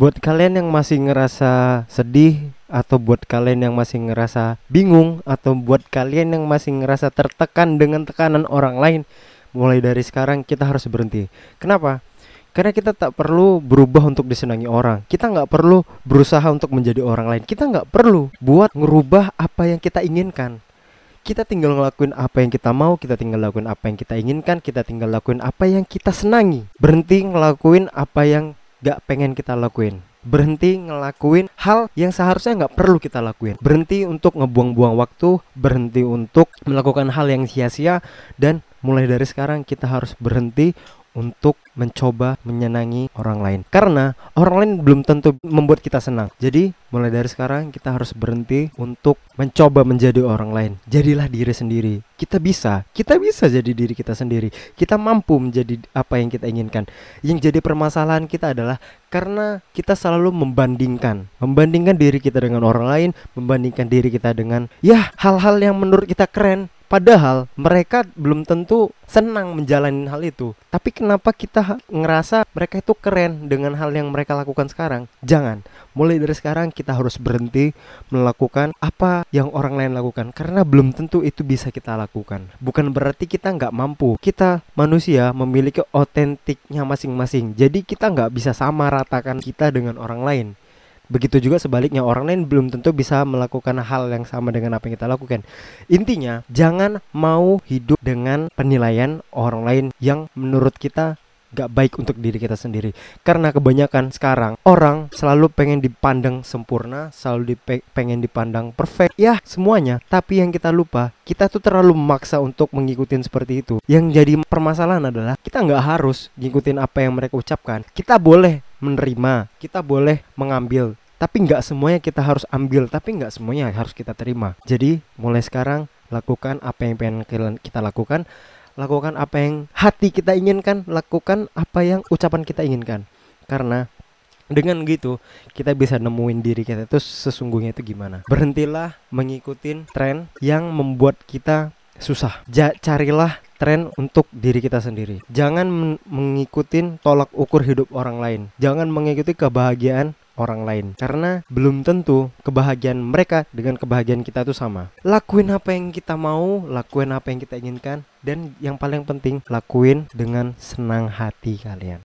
Buat kalian yang masih ngerasa sedih atau buat kalian yang masih ngerasa bingung atau buat kalian yang masih ngerasa tertekan dengan tekanan orang lain, mulai dari sekarang kita harus berhenti. Kenapa? Karena kita tak perlu berubah untuk disenangi orang. Kita nggak perlu berusaha untuk menjadi orang lain. Kita nggak perlu buat ngerubah apa yang kita inginkan. Kita tinggal ngelakuin apa yang kita mau, kita tinggal lakuin apa yang kita inginkan, kita tinggal lakuin apa yang kita senangi. Berhenti ngelakuin apa yang gak pengen kita lakuin. Berhenti ngelakuin hal yang seharusnya nggak perlu kita lakuin. Berhenti untuk ngebuang-buang waktu berhenti untuk melakukan hal yang sia-sia dan mulai dari sekarang kita harus berhenti untuk mencoba menyenangi orang lain. Karena orang lain belum tentu membuat kita senang. Jadi mulai dari sekarang kita harus berhenti untuk mencoba menjadi orang lain. Jadilah diri sendiri. Kita bisa. Kita bisa jadi diri kita sendiri. Kita mampu menjadi apa yang kita inginkan. Yang jadi permasalahan kita adalah karena kita selalu membandingkan. Membandingkan diri kita dengan orang lain membandingkan diri kita dengan ya hal-hal yang menurut kita keren Padahal mereka belum tentu senang menjalani hal itu. Tapi kenapa kita ngerasa mereka itu keren dengan hal yang mereka lakukan sekarang? Jangan. Mulai dari sekarang kita harus berhenti melakukan apa yang orang lain lakukan karena belum tentu itu bisa kita lakukan. Bukan berarti kita nggak mampu. Kita manusia memiliki otentiknya masing-masing. Jadi kita nggak bisa sama ratakan kita dengan orang lain. Begitu juga sebaliknya orang lain belum tentu bisa melakukan hal yang sama dengan apa yang kita lakukan. Intinya, jangan mau hidup dengan penilaian orang lain yang menurut kita gak baik untuk diri kita sendiri. Karena kebanyakan sekarang orang selalu pengen dipandang sempurna selalu pengen dipandang perfect. Ya semuanya. Tapi yang kita lupa kita tuh terlalu memaksa untuk mengikuti seperti itu. Yang jadi permasalahan adalah kita nggak harus ngikutin apa yang mereka ucapkan. Kita boleh menerima kita boleh mengambil tapi nggak semuanya kita harus ambil tapi nggak semuanya harus kita terima. Jadi mulai sekarang lakukan apa yang pengen kita lakukan. Lakukan apa yang hati kita inginkan. Lakukan apa yang ucapan kita inginkan. Karena dengan gitu kita bisa nemuin diri kita itu sesungguhnya itu gimana. Berhentilah mengikuti tren yang membuat kita susah. Ja carilah tren untuk diri kita sendiri. Jangan mengikuti tolak ukur hidup orang lain. Jangan mengikuti kebahagiaan orang lain karena belum tentu kebahagiaan mereka dengan kebahagiaan kita itu sama. Lakuin apa yang kita mau, lakuin apa yang kita inginkan dan yang paling penting lakuin dengan senang hati kalian.